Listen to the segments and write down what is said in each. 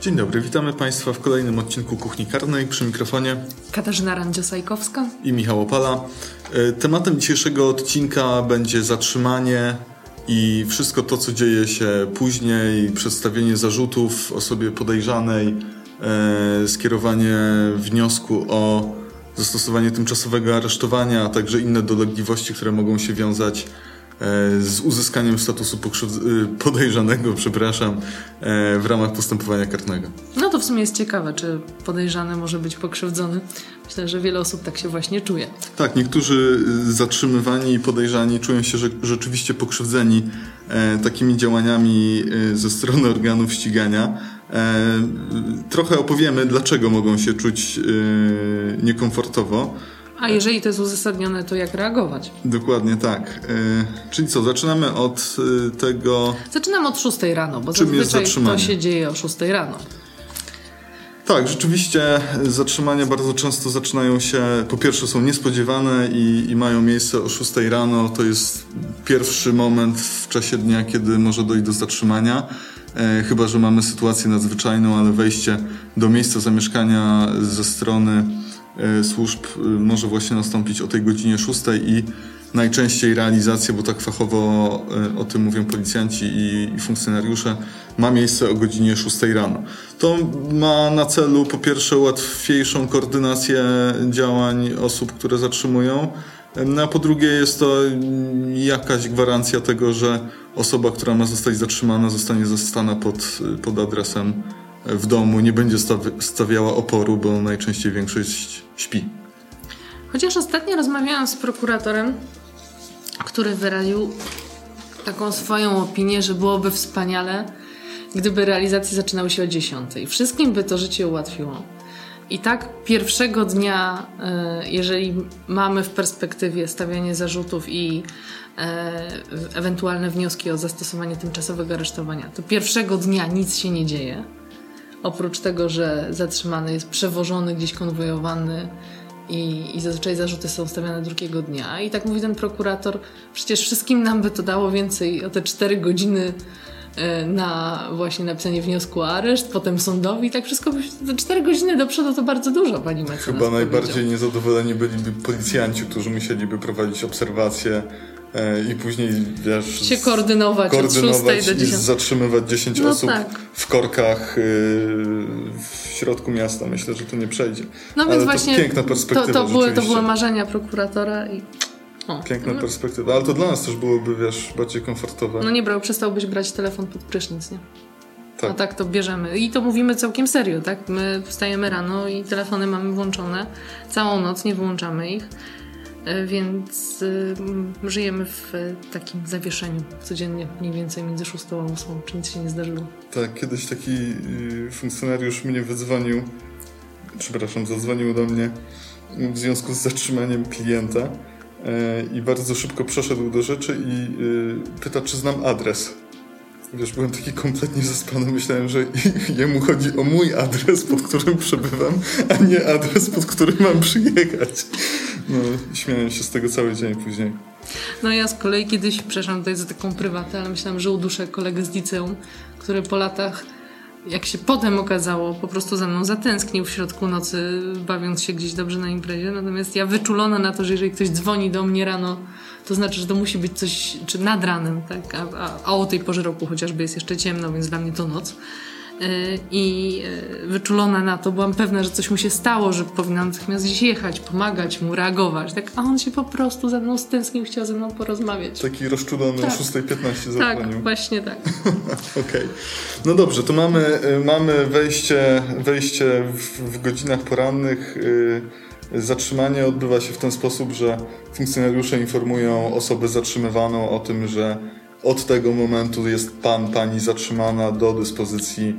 Dzień dobry, witamy Państwa w kolejnym odcinku Kuchni Karnej przy mikrofonie Katarzyna Randziosajkowska. i Michał Opala. E, Tematem dzisiejszego odcinka będzie zatrzymanie i wszystko to, co dzieje się później, przedstawienie zarzutów osobie podejrzanej, e, skierowanie wniosku o zastosowanie tymczasowego aresztowania, a także inne dolegliwości, które mogą się wiązać z uzyskaniem statusu y, podejrzanego, przepraszam, e, w ramach postępowania karnego. No to w sumie jest ciekawe, czy podejrzany może być pokrzywdzony. Myślę, że wiele osób tak się właśnie czuje. Tak, niektórzy y, zatrzymywani i podejrzani czują się że, rzeczywiście pokrzywdzeni e, takimi działaniami e, ze strony organów ścigania. E, trochę opowiemy, dlaczego mogą się czuć e, niekomfortowo. A jeżeli to jest uzasadnione, to jak reagować? Dokładnie tak. E, czyli co, zaczynamy od e, tego. Zaczynam od 6 rano, bo Czym jest zazwyczaj to zatrzymanie? się dzieje o 6 rano. Tak, rzeczywiście zatrzymania bardzo często zaczynają się, po pierwsze są niespodziewane i, i mają miejsce o 6 rano. To jest pierwszy moment w czasie dnia, kiedy może dojść do zatrzymania. E, chyba, że mamy sytuację nadzwyczajną, ale wejście do miejsca zamieszkania ze strony e, służb e, może właśnie nastąpić o tej godzinie 6 i najczęściej realizacja, bo tak fachowo e, o tym mówią policjanci i, i funkcjonariusze, ma miejsce o godzinie 6 rano. To ma na celu po pierwsze łatwiejszą koordynację działań osób, które zatrzymują, no a po drugie jest to jakaś gwarancja tego, że osoba, która ma zostać zatrzymana, zostanie zastana pod, pod adresem w domu, nie będzie stawi- stawiała oporu, bo najczęściej większość śpi. Chociaż ostatnio rozmawiałam z prokuratorem, który wyraził taką swoją opinię, że byłoby wspaniale, gdyby realizacje zaczynały się o 10. Wszystkim by to życie ułatwiło. I tak pierwszego dnia, e, jeżeli mamy w perspektywie stawianie zarzutów i e, ewentualne wnioski o zastosowanie tymczasowego aresztowania, to pierwszego dnia nic się nie dzieje. Oprócz tego, że zatrzymany jest przewożony, gdzieś konwojowany i, i zazwyczaj zarzuty są stawiane drugiego dnia. I tak mówi ten prokurator, przecież wszystkim nam by to dało więcej o te 4 godziny e, na właśnie napisanie wniosku o areszt, potem sądowi, tak wszystko, te 4 godziny do przodu to bardzo dużo, pani mecenas Chyba najbardziej niezadowoleni byliby policjanci, którzy musieliby prowadzić obserwacje i później, wiesz... Się z- koordynować, od 6 koordynować do i 10. zatrzymywać 10 No osób tak. w korkach y, w środku miasta. Myślę, że to nie przejdzie. No Ale więc to właśnie piękna to, perspektywa to, były, to były marzenia prokuratora i... O, Piękna no, perspektywa, ale to dla nas też byłoby, wiesz, bardziej komfortowe. no nie brał, przestałbyś brać telefon pod prysznic, nie? tak. No tak to bierzemy. I to mówimy całkiem serio, tak? My wstajemy rano i telefony mamy włączone całą noc, nie wyłączamy ich. E, Więc y, żyjemy w e, takim zawieszeniu codziennie, mniej więcej między 6 a 8, czy nic się nie zdarzyło. Tak, kiedyś taki y, funkcjonariusz mnie wydzwonił, przepraszam, zadzwonił do mnie w związku z zatrzymaniem klienta y, i bardzo szybko przeszedł do rzeczy i y, pyta, czy znam adres. Wiesz, byłem taki kompletnie zaspany, myślałem, że jemu chodzi o mój adres, pod którym przebywam, a nie adres, pod który mam przyjechać. No, śmiałem się z tego cały dzień później. No ja z kolei kiedyś, przepraszam tutaj za taką prywatę, ale myślałam, że uduszę kolegę z liceum, który po latach, jak się potem okazało, po prostu za mną zatęsknił w środku nocy, bawiąc się gdzieś dobrze na imprezie. Natomiast ja wyczulona na to, że jeżeli ktoś dzwoni do mnie rano, to znaczy, że to musi być coś, czy nad ranem, tak? A, a, a o tej porze roku chociażby jest jeszcze ciemno, więc dla mnie to noc. Y, I y, wyczulona na to, byłam pewna, że coś mu się stało, że powinnam natychmiast gdzieś jechać, pomagać mu, reagować. Tak? A on się po prostu ze mną stęsknił, chciał ze mną porozmawiać. Taki rozczulony Tak. o 6.15 zadzwonił. Tak, właśnie tak. Okej. No dobrze, to mamy, y, mamy wejście, wejście w, w godzinach porannych. y, Zatrzymanie odbywa się w ten sposób, że funkcjonariusze informują osobę zatrzymywaną o tym, że od tego momentu jest pan, pani zatrzymana do dyspozycji,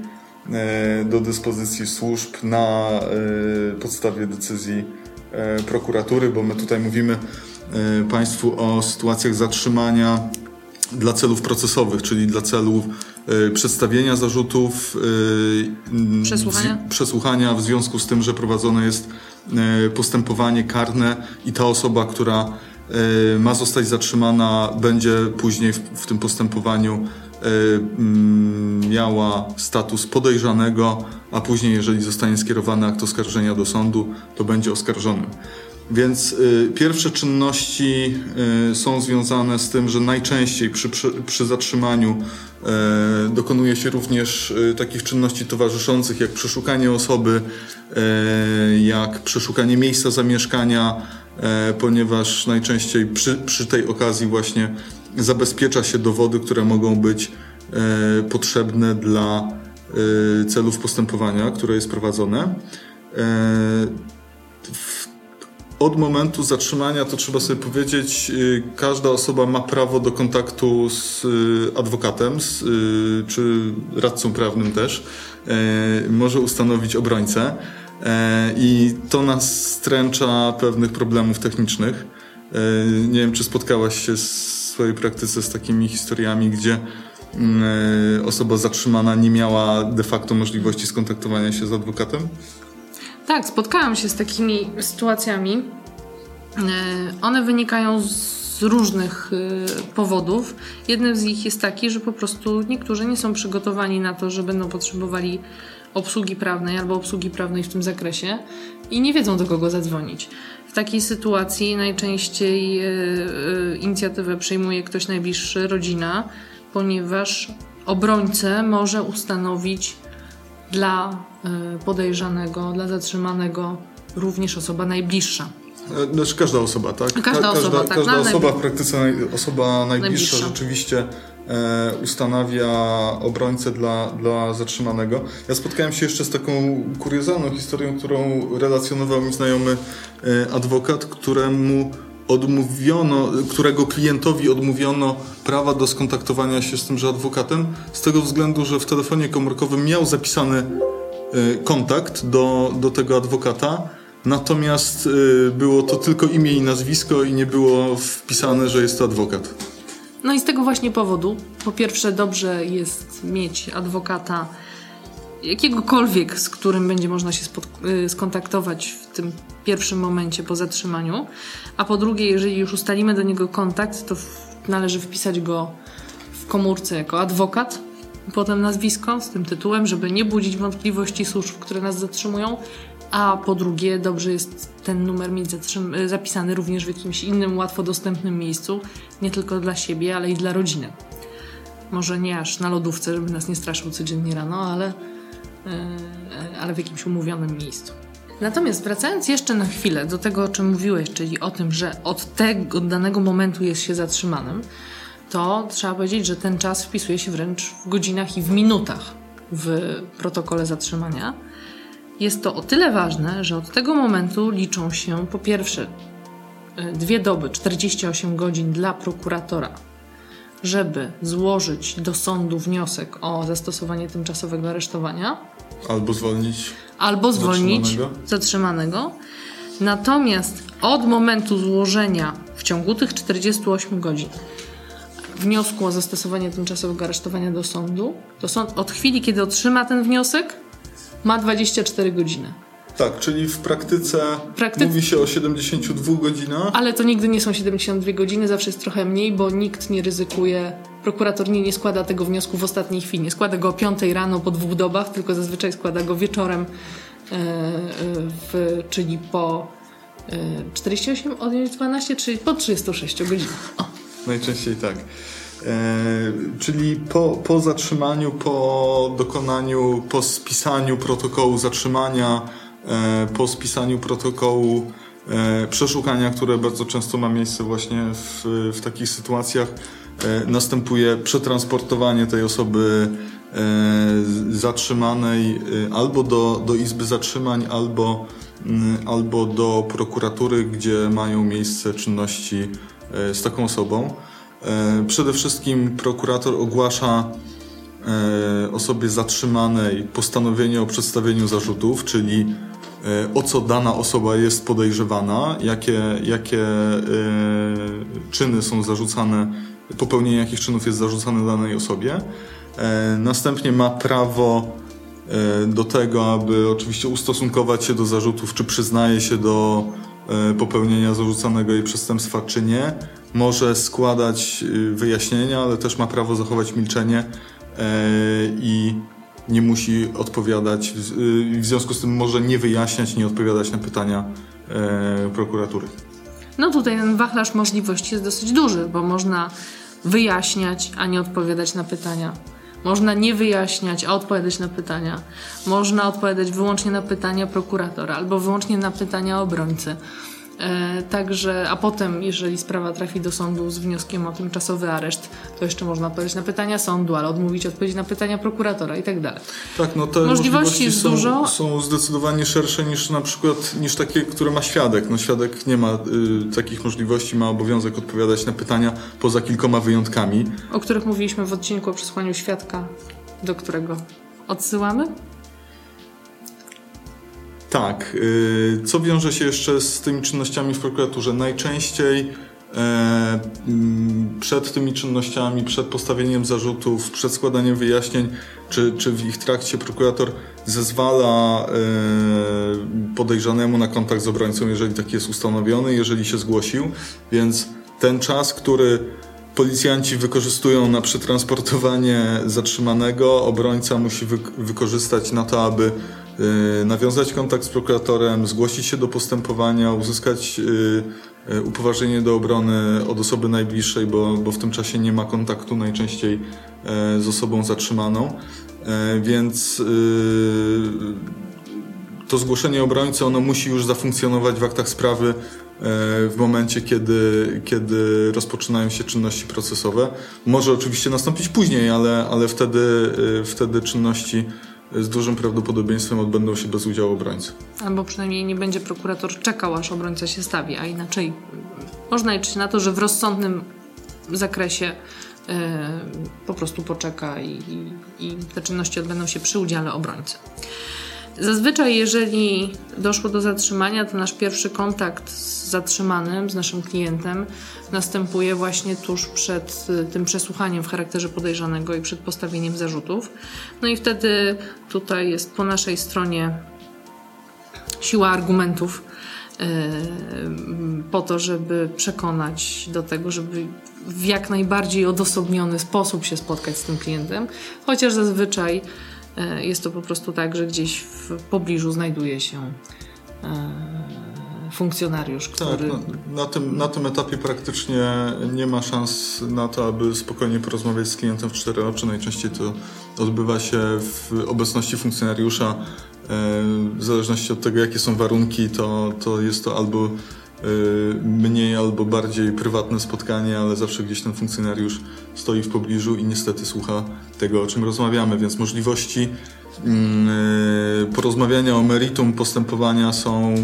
e, do dyspozycji służb na e, podstawie decyzji e, prokuratury, bo my tutaj mówimy Państwu o sytuacjach zatrzymania dla celów procesowych, czyli dla celów przedstawienia zarzutów, przesłuchania. Przesłuchania w związku z tym, że prowadzone jest postępowanie karne i ta osoba, która E, ma zostać zatrzymana, będzie później w, w tym postępowaniu e, mm, miała status podejrzanego, a później, jeżeli zostanie skierowany akt oskarżenia do sądu, to będzie oskarżonym. Więc y, pierwsze czynności y, są związane z tym, że najczęściej przy, przy, przy zatrzymaniu y, dokonuje się również takich czynności towarzyszących, jak przeszukanie osoby, jak przeszukanie miejsca zamieszkania, E, ponieważ najczęściej przy, przy tej okazji właśnie zabezpiecza się dowody, które mogą być potrzebne dla celów postępowania, które jest prowadzone. Od momentu zatrzymania, to trzeba sobie powiedzieć, każda osoba ma prawo do kontaktu z adwokatem z, czy radcą prawnym też. Może ustanowić obrońcę. I to nas stręcza pewnych problemów technicznych. Nie wiem, czy spotkałaś się w swojej praktyce z takimi historiami, gdzie osoba zatrzymana nie miała de facto możliwości skontaktowania się z adwokatem? Tak, spotkałam się z takimi sytuacjami. One wynikają z różnych powodów. Jednym z nich jest taki, że po prostu niektórzy nie są przygotowani na to, że będą potrzebowali obsługi prawnej albo obsługi prawnej w tym zakresie i nie wiedzą do kogo zadzwonić. W takiej sytuacji najczęściej e, e, inicjatywę przejmuje ktoś najbliższy, rodzina, ponieważ obrońcę może ustanowić dla e, podejrzanego, dla zatrzymanego również osoba najbliższa. Znaczy każda osoba, tak? Każda, każda osoba, tak. Każda osoba w praktyce, osoba najbliższa, najbliższa. rzeczywiście E, ustanawia obrońcę dla, dla zatrzymanego. Ja spotkałem się jeszcze z taką kuriozalną historią, którą relacjonował mi znajomy e, adwokat, któremu odmówiono, którego klientowi odmówiono prawa do skontaktowania się z tymże adwokatem, z tego względu, że w telefonie komórkowym miał zapisany e, kontakt do, do tego adwokata, natomiast było to tylko imię i nazwisko i nie było wpisane, że jest to adwokat. No i z tego właśnie powodu, po pierwsze, dobrze jest mieć adwokata jakiegokolwiek, z którym będzie można się y, skontaktować w tym pierwszym momencie po zatrzymaniu, a po drugie, jeżeli już ustalimy do niego kontakt, to należy wpisać go w komórce jako adwokat, potem nazwisko z tym tytułem, żeby nie budzić wątpliwości służb, które nas zatrzymują, a po drugie, dobrze jest ten numer mieć zapisany również w jakimś innym, łatwo dostępnym miejscu, nie tylko dla siebie, ale i dla rodziny. Może nie aż na lodówce, żeby nas nie straszył codziennie rano, ale, ale w jakimś umówionym miejscu. Natomiast wracając jeszcze na chwilę do tego, o czym mówiłeś, czyli o tym, że od tego od danego momentu jest się zatrzymanym, to trzeba powiedzieć, że ten czas wpisuje się wręcz w godzinach i w minutach w protokole zatrzymania. Jest to o tyle ważne, że od tego momentu liczą się po pierwsze e, dwie doby, 48 godzin dla prokuratora, żeby złożyć do sądu wniosek o zastosowanie tymczasowego aresztowania. Albo zwolnić. Albo zwolnić zatrzymanego. zatrzymanego. Natomiast od momentu złożenia w ciągu tych 48 godzin wniosku o zastosowanie tymczasowego aresztowania do sądu, to sąd od chwili, kiedy otrzyma ten wniosek, ma 24 godziny. Tak, czyli w praktyce Prakty... mówi się o 72 godzinach. Ale to nigdy nie są 72 godziny, zawsze jest trochę mniej, bo nikt nie ryzykuje. Prokurator nie, nie składa tego wniosku w ostatniej chwili. Nie składa go o 5 rano po dwóch dobach, tylko zazwyczaj składa go wieczorem, e, w, czyli po 48 e, odjąć 12, czyli po 36 godzinach. O. Najczęściej tak. E, czyli po, po zatrzymaniu, po dokonaniu, po spisaniu protokołu zatrzymania, po spisaniu protokołu e, przeszukania, które bardzo często ma miejsce właśnie w, w takich sytuacjach, następuje przetransportowanie tej osoby zatrzymanej albo do, do izby zatrzymań, albo mm, albo do prokuratury, gdzie mają miejsce czynności e, z taką osobą. E, przede wszystkim prokurator ogłasza e, osobie zatrzymanej postanowienie o przedstawieniu zarzutów, czyli o co dana osoba jest podejrzewana, jakie, jakie czyny są zarzucane, popełnienie jakich czynów jest zarzucane danej osobie. Następnie ma prawo E, do tego, aby oczywiście ustosunkować się do zarzutów, czy przyznaje się do e, popełnienia zarzucanego jej przestępstwa, czy nie. Może składać e, wyjaśnienia, ale też ma prawo zachować milczenie i nie musi odpowiadać. W związku z tym może nie wyjaśniać, nie odpowiadać na pytania prokuratury. No tutaj ten wachlarz możliwości jest dosyć duży, bo można wyjaśniać, a nie odpowiadać na pytania. Można nie wyjaśniać, a odpowiadać na pytania. Można odpowiadać wyłącznie na pytania prokuratora albo wyłącznie na pytania obrońcy. E, także, a potem, jeżeli sprawa trafi do sądu z wnioskiem o tymczasowy areszt, to jeszcze można odpowiedzieć na pytania sądu, ale odmówić odpowiedzi na pytania prokuratora i tak dalej. Tak, no te możliwości, możliwości jest są, dużo. są zdecydowanie szersze niż na przykład niż takie, które ma świadek. No świadek nie ma y, takich możliwości, ma obowiązek odpowiadać na pytania poza kilkoma wyjątkami. O których mówiliśmy w odcinku o przesłaniu świadka, do którego odsyłamy. Tak. Y, co wiąże się jeszcze z tymi czynnościami w prokuraturze? Najczęściej e, mm, przed tymi czynnościami, przed postawieniem zarzutów, przed składaniem wyjaśnień, czy, czy w ich trakcie prokurator zezwala e, podejrzanemu na kontakt z obrońcą, jeżeli taki jest ustanowiony, jeżeli się zgłosił, więc ten czas, który policjanci wykorzystują na przetransportowanie zatrzymanego, obrońca musi wy wykorzystać na to, aby nawiązać kontakt z prokuratorem, zgłosić się do postępowania, uzyskać y, y, upoważnienie do obrony od osoby najbliższej, bo, bo w tym czasie nie ma kontaktu najczęściej z osobą zatrzymaną. Więc to zgłoszenie obrońcy ono musi już zafunkcjonować w aktach sprawy w momencie, kiedy, kiedy rozpoczynają się czynności procesowe. Może oczywiście nastąpić później, ale, ale wtedy, wtedy czynności z dużym prawdopodobieństwem odbędą się bez udziału obrońcy. Albo przynajmniej nie będzie prokurator czekał, aż obrońca się stawi, a inaczej można liczyć na to, że w rozsądnym zakresie yy, po prostu poczeka i, i, i te czynności odbędą się przy udziale obrońcy. Zazwyczaj, jeżeli doszło do zatrzymania, to nasz pierwszy kontakt z zatrzymanym, z naszym klientem, następuje właśnie tuż przed y, tym przesłuchaniem w charakterze podejrzanego i przed postawieniem zarzutów. No i wtedy tutaj jest po naszej stronie siła argumentów y, po to, żeby przekonać do tego, żeby w jak najbardziej odosobniony sposób się spotkać z tym klientem, chociaż zazwyczaj jest to po prostu tak, że gdzieś w pobliżu znajduje się funkcjonariusz, który... Tak, na, na, tym, na tym etapie praktycznie nie ma szans na to, aby spokojnie porozmawiać z klientem w cztery oczy. Najczęściej to odbywa się w obecności funkcjonariusza. E, w zależności od tego, jakie są warunki, to, to jest to albo e, mniej albo bardziej prywatne spotkanie, ale zawsze gdzieś ten funkcjonariusz stoi w pobliżu i niestety słucha tego, o czym rozmawiamy, więc możliwości mm, e, porozmawiania o meritum postępowania są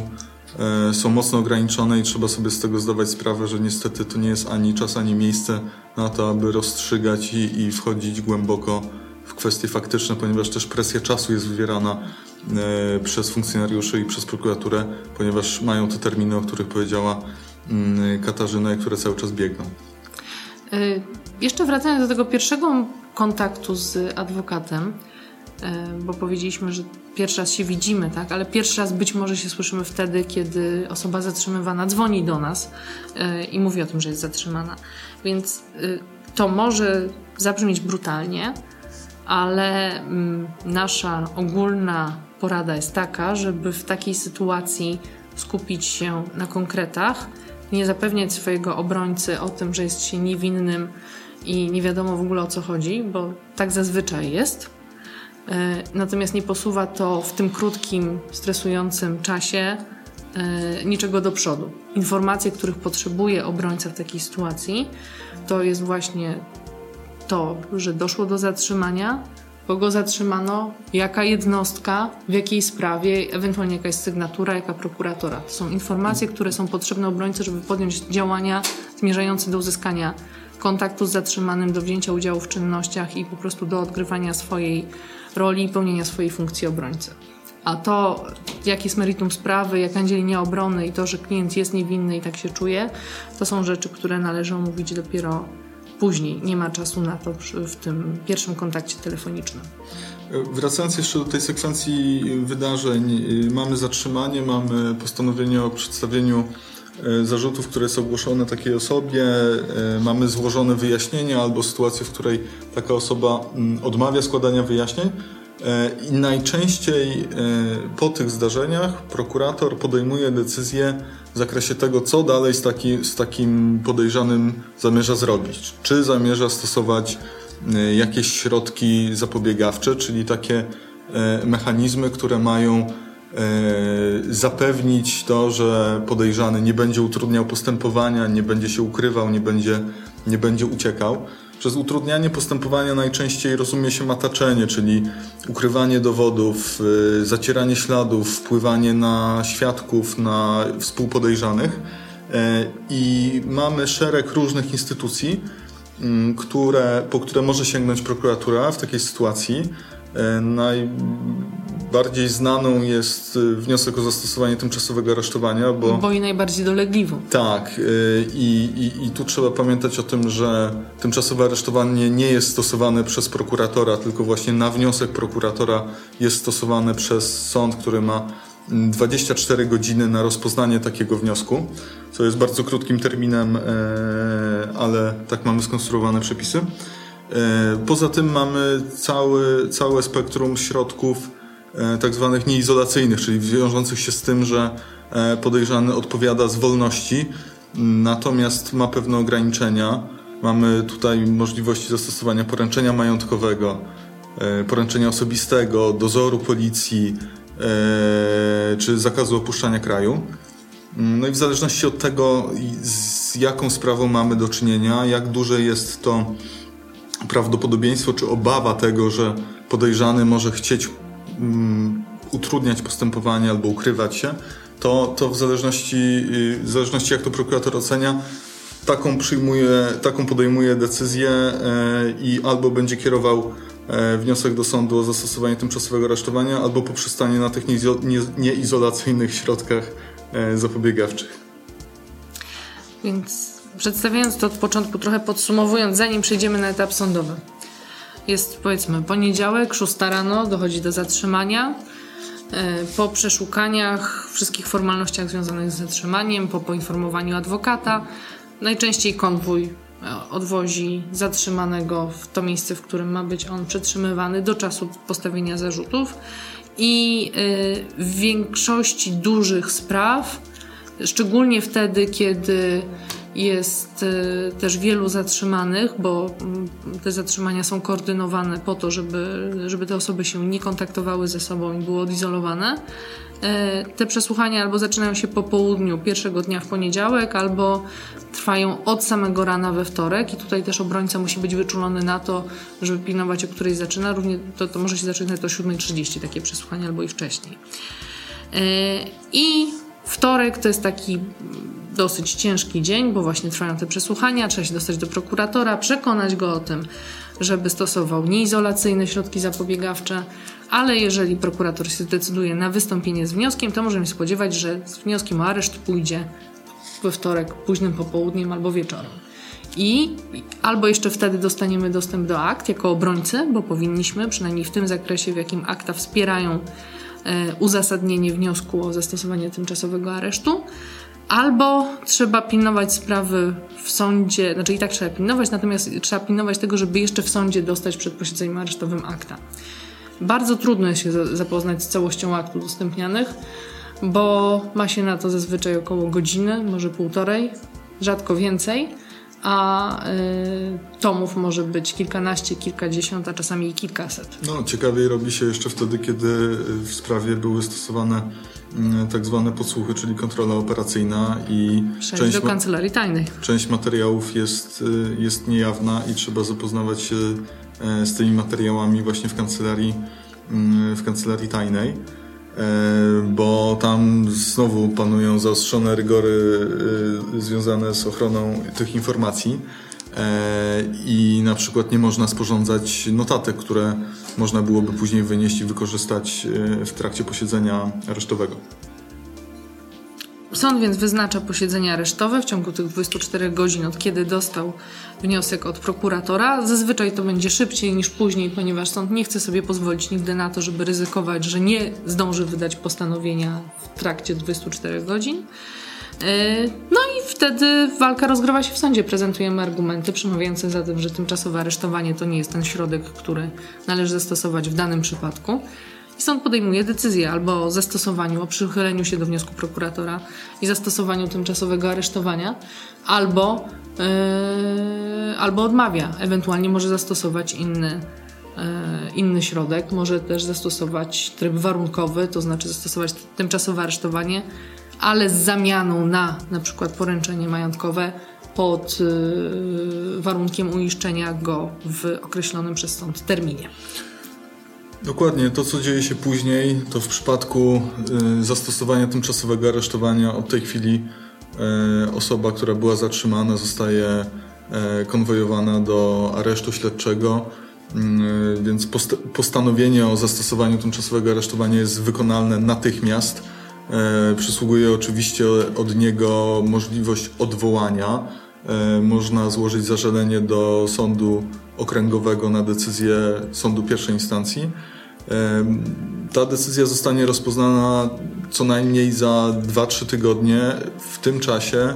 E, są mocno ograniczone i trzeba sobie z tego zdawać sprawę, że niestety to nie jest ani czas, ani miejsce na to, aby rozstrzygać i, i wchodzić głęboko w kwestie faktyczne, ponieważ też presja czasu jest wywierana e, przez funkcjonariuszy i przez prokuraturę, ponieważ mają te terminy, o których powiedziała mm, Katarzyna, które cały czas biegną. E, jeszcze wracając do tego pierwszego kontaktu z adwokatem, bo powiedzieliśmy, że pierwszy raz się widzimy, tak? Ale pierwszy raz być może się słyszymy wtedy, kiedy osoba zatrzymywana dzwoni do nas i mówi o tym, że jest zatrzymana. Więc to może zabrzmieć brutalnie, ale yy, nasza ogólna porada jest taka, żeby w takiej sytuacji skupić się na konkretach, nie zapewniać swojego obrońcy o tym, że jest się niewinnym i nie wiadomo w ogóle o co chodzi, bo tak zazwyczaj jest E, natomiast nie posuwa to w tym krótkim, stresującym czasie e, niczego do przodu. Informacje, których potrzebuje obrońca w takiej sytuacji, to jest właśnie to, że doszło do zatrzymania, kogo zatrzymano, jaka jednostka, w jakiej sprawie, ewentualnie jaka jest sygnatura, jaka prokuratora. To są informacje, które są potrzebne obrońcy, żeby podjąć działania zmierzające do uzyskania kontaktu z zatrzymanym, do wzięcia udziału w czynnościach i po prostu do odgrywania swojej roli i pełnienia swojej funkcji obrońcy. A to, jak jest meritum sprawy, jaka linia obrony i to, że klient jest niewinny i tak się czuje, to są rzeczy, które należy omówić dopiero później. Nie ma czasu na to w tym pierwszym kontakcie telefonicznym. Wracając jeszcze do tej sekwencji wydarzeń, mamy zatrzymanie, mamy postanowienie o przedstawieniu e, zarzutów, które są ogłoszone takiej osobie, e, mamy złożone wyjaśnienia albo sytuację, w której taka osoba mm, odmawia składania wyjaśnień. E, I najczęściej po tych zdarzeniach prokurator podejmuje decyzję w zakresie tego, co dalej z, taki, z takim podejrzanym zamierza zrobić. Czy zamierza stosować e, jakieś środki zapobiegawcze, czyli takie e, mechanizmy, które mają e, zapewnić to, że podejrzany nie będzie utrudniał postępowania, nie będzie się ukrywał, nie będzie, nie będzie uciekał. Przez utrudnianie postępowania najczęściej rozumie się mataczenie, czyli ukrywanie dowodów, y, zacieranie śladów, wpływanie na świadków, na współpodejrzanych. E, I mamy szereg różnych instytucji, mm, które, po które może sięgnąć prokuratura w takiej sytuacji. E, najbardziej znaną jest y, wniosek o zastosowanie tymczasowego aresztowania, bo... Bo i najbardziej dolegliwą. Tak. Y, I, i, I tu trzeba pamiętać o tym, że tymczasowe aresztowanie nie jest stosowane przez prokuratora, tylko właśnie na wniosek prokuratora jest stosowane przez sąd, który ma 24 godziny na rozpoznanie takiego wniosku, co jest bardzo krótkim terminem, e, ale tak mamy skonstruowane przepisy. E, poza tym mamy cały, całe spektrum środków e, tak zwanych nieizolacyjnych, czyli wiążących się z tym, że e, podejrzany odpowiada z wolności, natomiast ma pewne ograniczenia. Mamy tutaj możliwości zastosowania poręczenia majątkowego, poręczenia osobistego, dozoru policji czy zakazu opuszczania kraju. No i w zależności od tego, z jaką sprawą mamy do czynienia, jak duże jest to prawdopodobieństwo czy obawa tego, że podejrzany może chcieć um, utrudniać postępowanie albo ukrywać się, to, to w, zależności, y, w zależności jak to prokurator ocenia, taką przyjmuje, taką podejmuje decyzję e, i albo będzie kierował e, wniosek do sądu o zastosowanie tymczasowego aresztowania, albo poprzestanie na tych nieizolacyjnych środkach e, zapobiegawczych. Więc przedstawiając to od początku, trochę podsumowując, zanim przejdziemy na etap sądowy. Jest powiedzmy poniedziałek, 6 rano, dochodzi do zatrzymania. E, po przeszukaniach, wszystkich formalnościach związanych z zatrzymaniem, po poinformowaniu adwokata, najczęściej konwój e, odwozi zatrzymanego w to miejsce, w którym ma być on przetrzymywany do czasu postawienia zarzutów. I e, w większości dużych spraw, szczególnie wtedy, kiedy jest y, też wielu zatrzymanych, bo mm, te zatrzymania są koordynowane po to, żeby, żeby te osoby się nie kontaktowały ze sobą i były odizolowane. E, te przesłuchania albo zaczynają się po południu pierwszego dnia w poniedziałek, albo trwają od samego rana we wtorek i tutaj też obrońca musi być wyczulony na to, żeby pilnować, o której zaczyna. Równie to, to może się zaczynać o 7.30 takie przesłuchania albo i wcześniej. E, I wtorek to jest taki dosyć ciężki dzień, bo właśnie trwają te przesłuchania, trzeba się dostać do prokuratora, przekonać go o tym, żeby stosował nieizolacyjne środki zapobiegawcze, ale jeżeli prokurator się zdecyduje na wystąpienie z wnioskiem, to możemy spodziewać, że z wnioskiem o areszt pójdzie we wtorek późnym popołudniem albo wieczorem. I albo jeszcze wtedy dostaniemy dostęp do akt jako obrońcy, bo powinniśmy, przynajmniej w tym zakresie, w jakim akta wspierają uzasadnienie wniosku o zastosowanie tymczasowego aresztu, Albo trzeba pilnować sprawy w sądzie, znaczy i tak trzeba pilnować, natomiast trzeba pilnować tego, żeby jeszcze w sądzie dostać przed posiedzeniem aresztowym akta. Bardzo trudno jest się zapoznać z całością aktów udostępnianych, bo ma się na to zazwyczaj około godziny, może półtorej, rzadko więcej, a y, tomów może być kilkanaście, kilkadziesiąt, a czasami i kilkaset. No, ciekawiej robi się jeszcze wtedy, kiedy w sprawie były stosowane Mm, tak zwane podsłuchy, czyli kontrola operacyjna i część do kancelarii tajnej. Część materiałów jest, y, jest niejawna i trzeba zapoznawać się z tymi materiałami właśnie w kancelarii, mm, w kancelarii tajnej, bo tam znowu panują zaostrzone rygory związane z ochroną tych informacji i na przykład nie można sporządzać notatek, które można byłoby później wynieść i wykorzystać w trakcie posiedzenia aresztowego. Sąd więc wyznacza posiedzenie aresztowe w ciągu tych 24 godzin, od kiedy dostał wniosek od prokuratora. Zazwyczaj to będzie szybciej niż później, ponieważ sąd nie chce sobie pozwolić nigdy na to, żeby ryzykować, że nie zdąży wydać postanowienia w trakcie 24 godzin. E, no i wtedy walka rozgrywa się w sądzie. Prezentujemy argumenty przemawiające za tym, że tymczasowe aresztowanie to nie jest ten środek, który należy zastosować w danym przypadku. I sąd podejmuje decyzję albo o zastosowaniu, o przychyleniu się do wniosku prokuratora i zastosowaniu tymczasowego aresztowania, albo, yy, albo odmawia. Ewentualnie może zastosować inny, yy, inny środek, może też zastosować tryb warunkowy, to znaczy zastosować tymczasowe aresztowanie, ale z zamianą na na przykład poręczenie majątkowe pod yy, warunkiem uiszczenia go w określonym przez sąd terminie. Dokładnie, to co dzieje się później, to w przypadku y, zastosowania tymczasowego aresztowania od tej chwili y, osoba, która była zatrzymana, zostaje y, konwojowana do aresztu śledczego, więc post postanowienie o zastosowaniu tymczasowego aresztowania jest wykonalne natychmiast. Przysługuje oczywiście od niego możliwość odwołania. Można złożyć zażalenie do sądu okręgowego na decyzję sądu pierwszej instancji. Ta decyzja zostanie rozpoznana co najmniej za 2-3 tygodnie. W tym czasie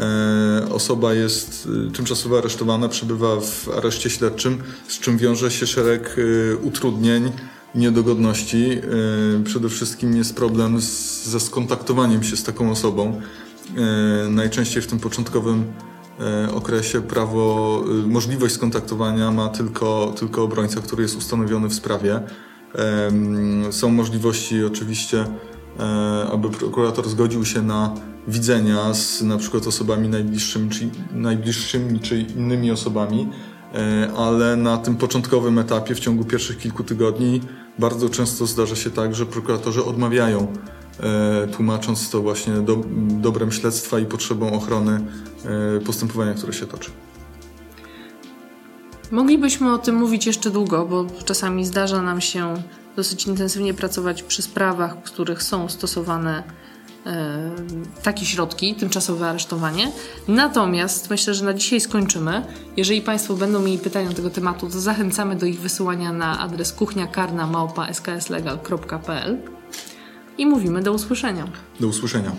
e, osoba jest e, tymczasowo aresztowana, przebywa w areszcie śledczym, z czym wiąże się szereg e, utrudnień, niedogodności. Przede wszystkim jest problem ze skontaktowaniem się z taką osobą. Najczęściej w tym początkowym okresie prawo, możliwość skontaktowania ma tylko, tylko obrońca, który jest ustanowiony w sprawie. Są możliwości oczywiście, e, aby prokurator zgodził się na widzenia z na przykład osobami najbliższymi czy, najbliższymi czy innymi osobami, e, ale na tym początkowym etapie, w ciągu pierwszych kilku tygodni, bardzo często zdarza się tak, że prokuratorzy odmawiają, e, tłumacząc to właśnie do, dobrem śledztwa i potrzebą ochrony postępowania, które się toczy. Moglibyśmy o tym mówić jeszcze długo, bo czasami zdarza nam się dosyć intensywnie pracować przy sprawach, w których są stosowane e, takie środki, tymczasowe aresztowanie. Natomiast myślę, że na dzisiaj skończymy. Jeżeli Państwo będą mieli pytania do tego tematu, to zachęcamy do ich wysyłania na adres kuchniakarna.skslegal.pl i mówimy do usłyszenia. Do usłyszenia.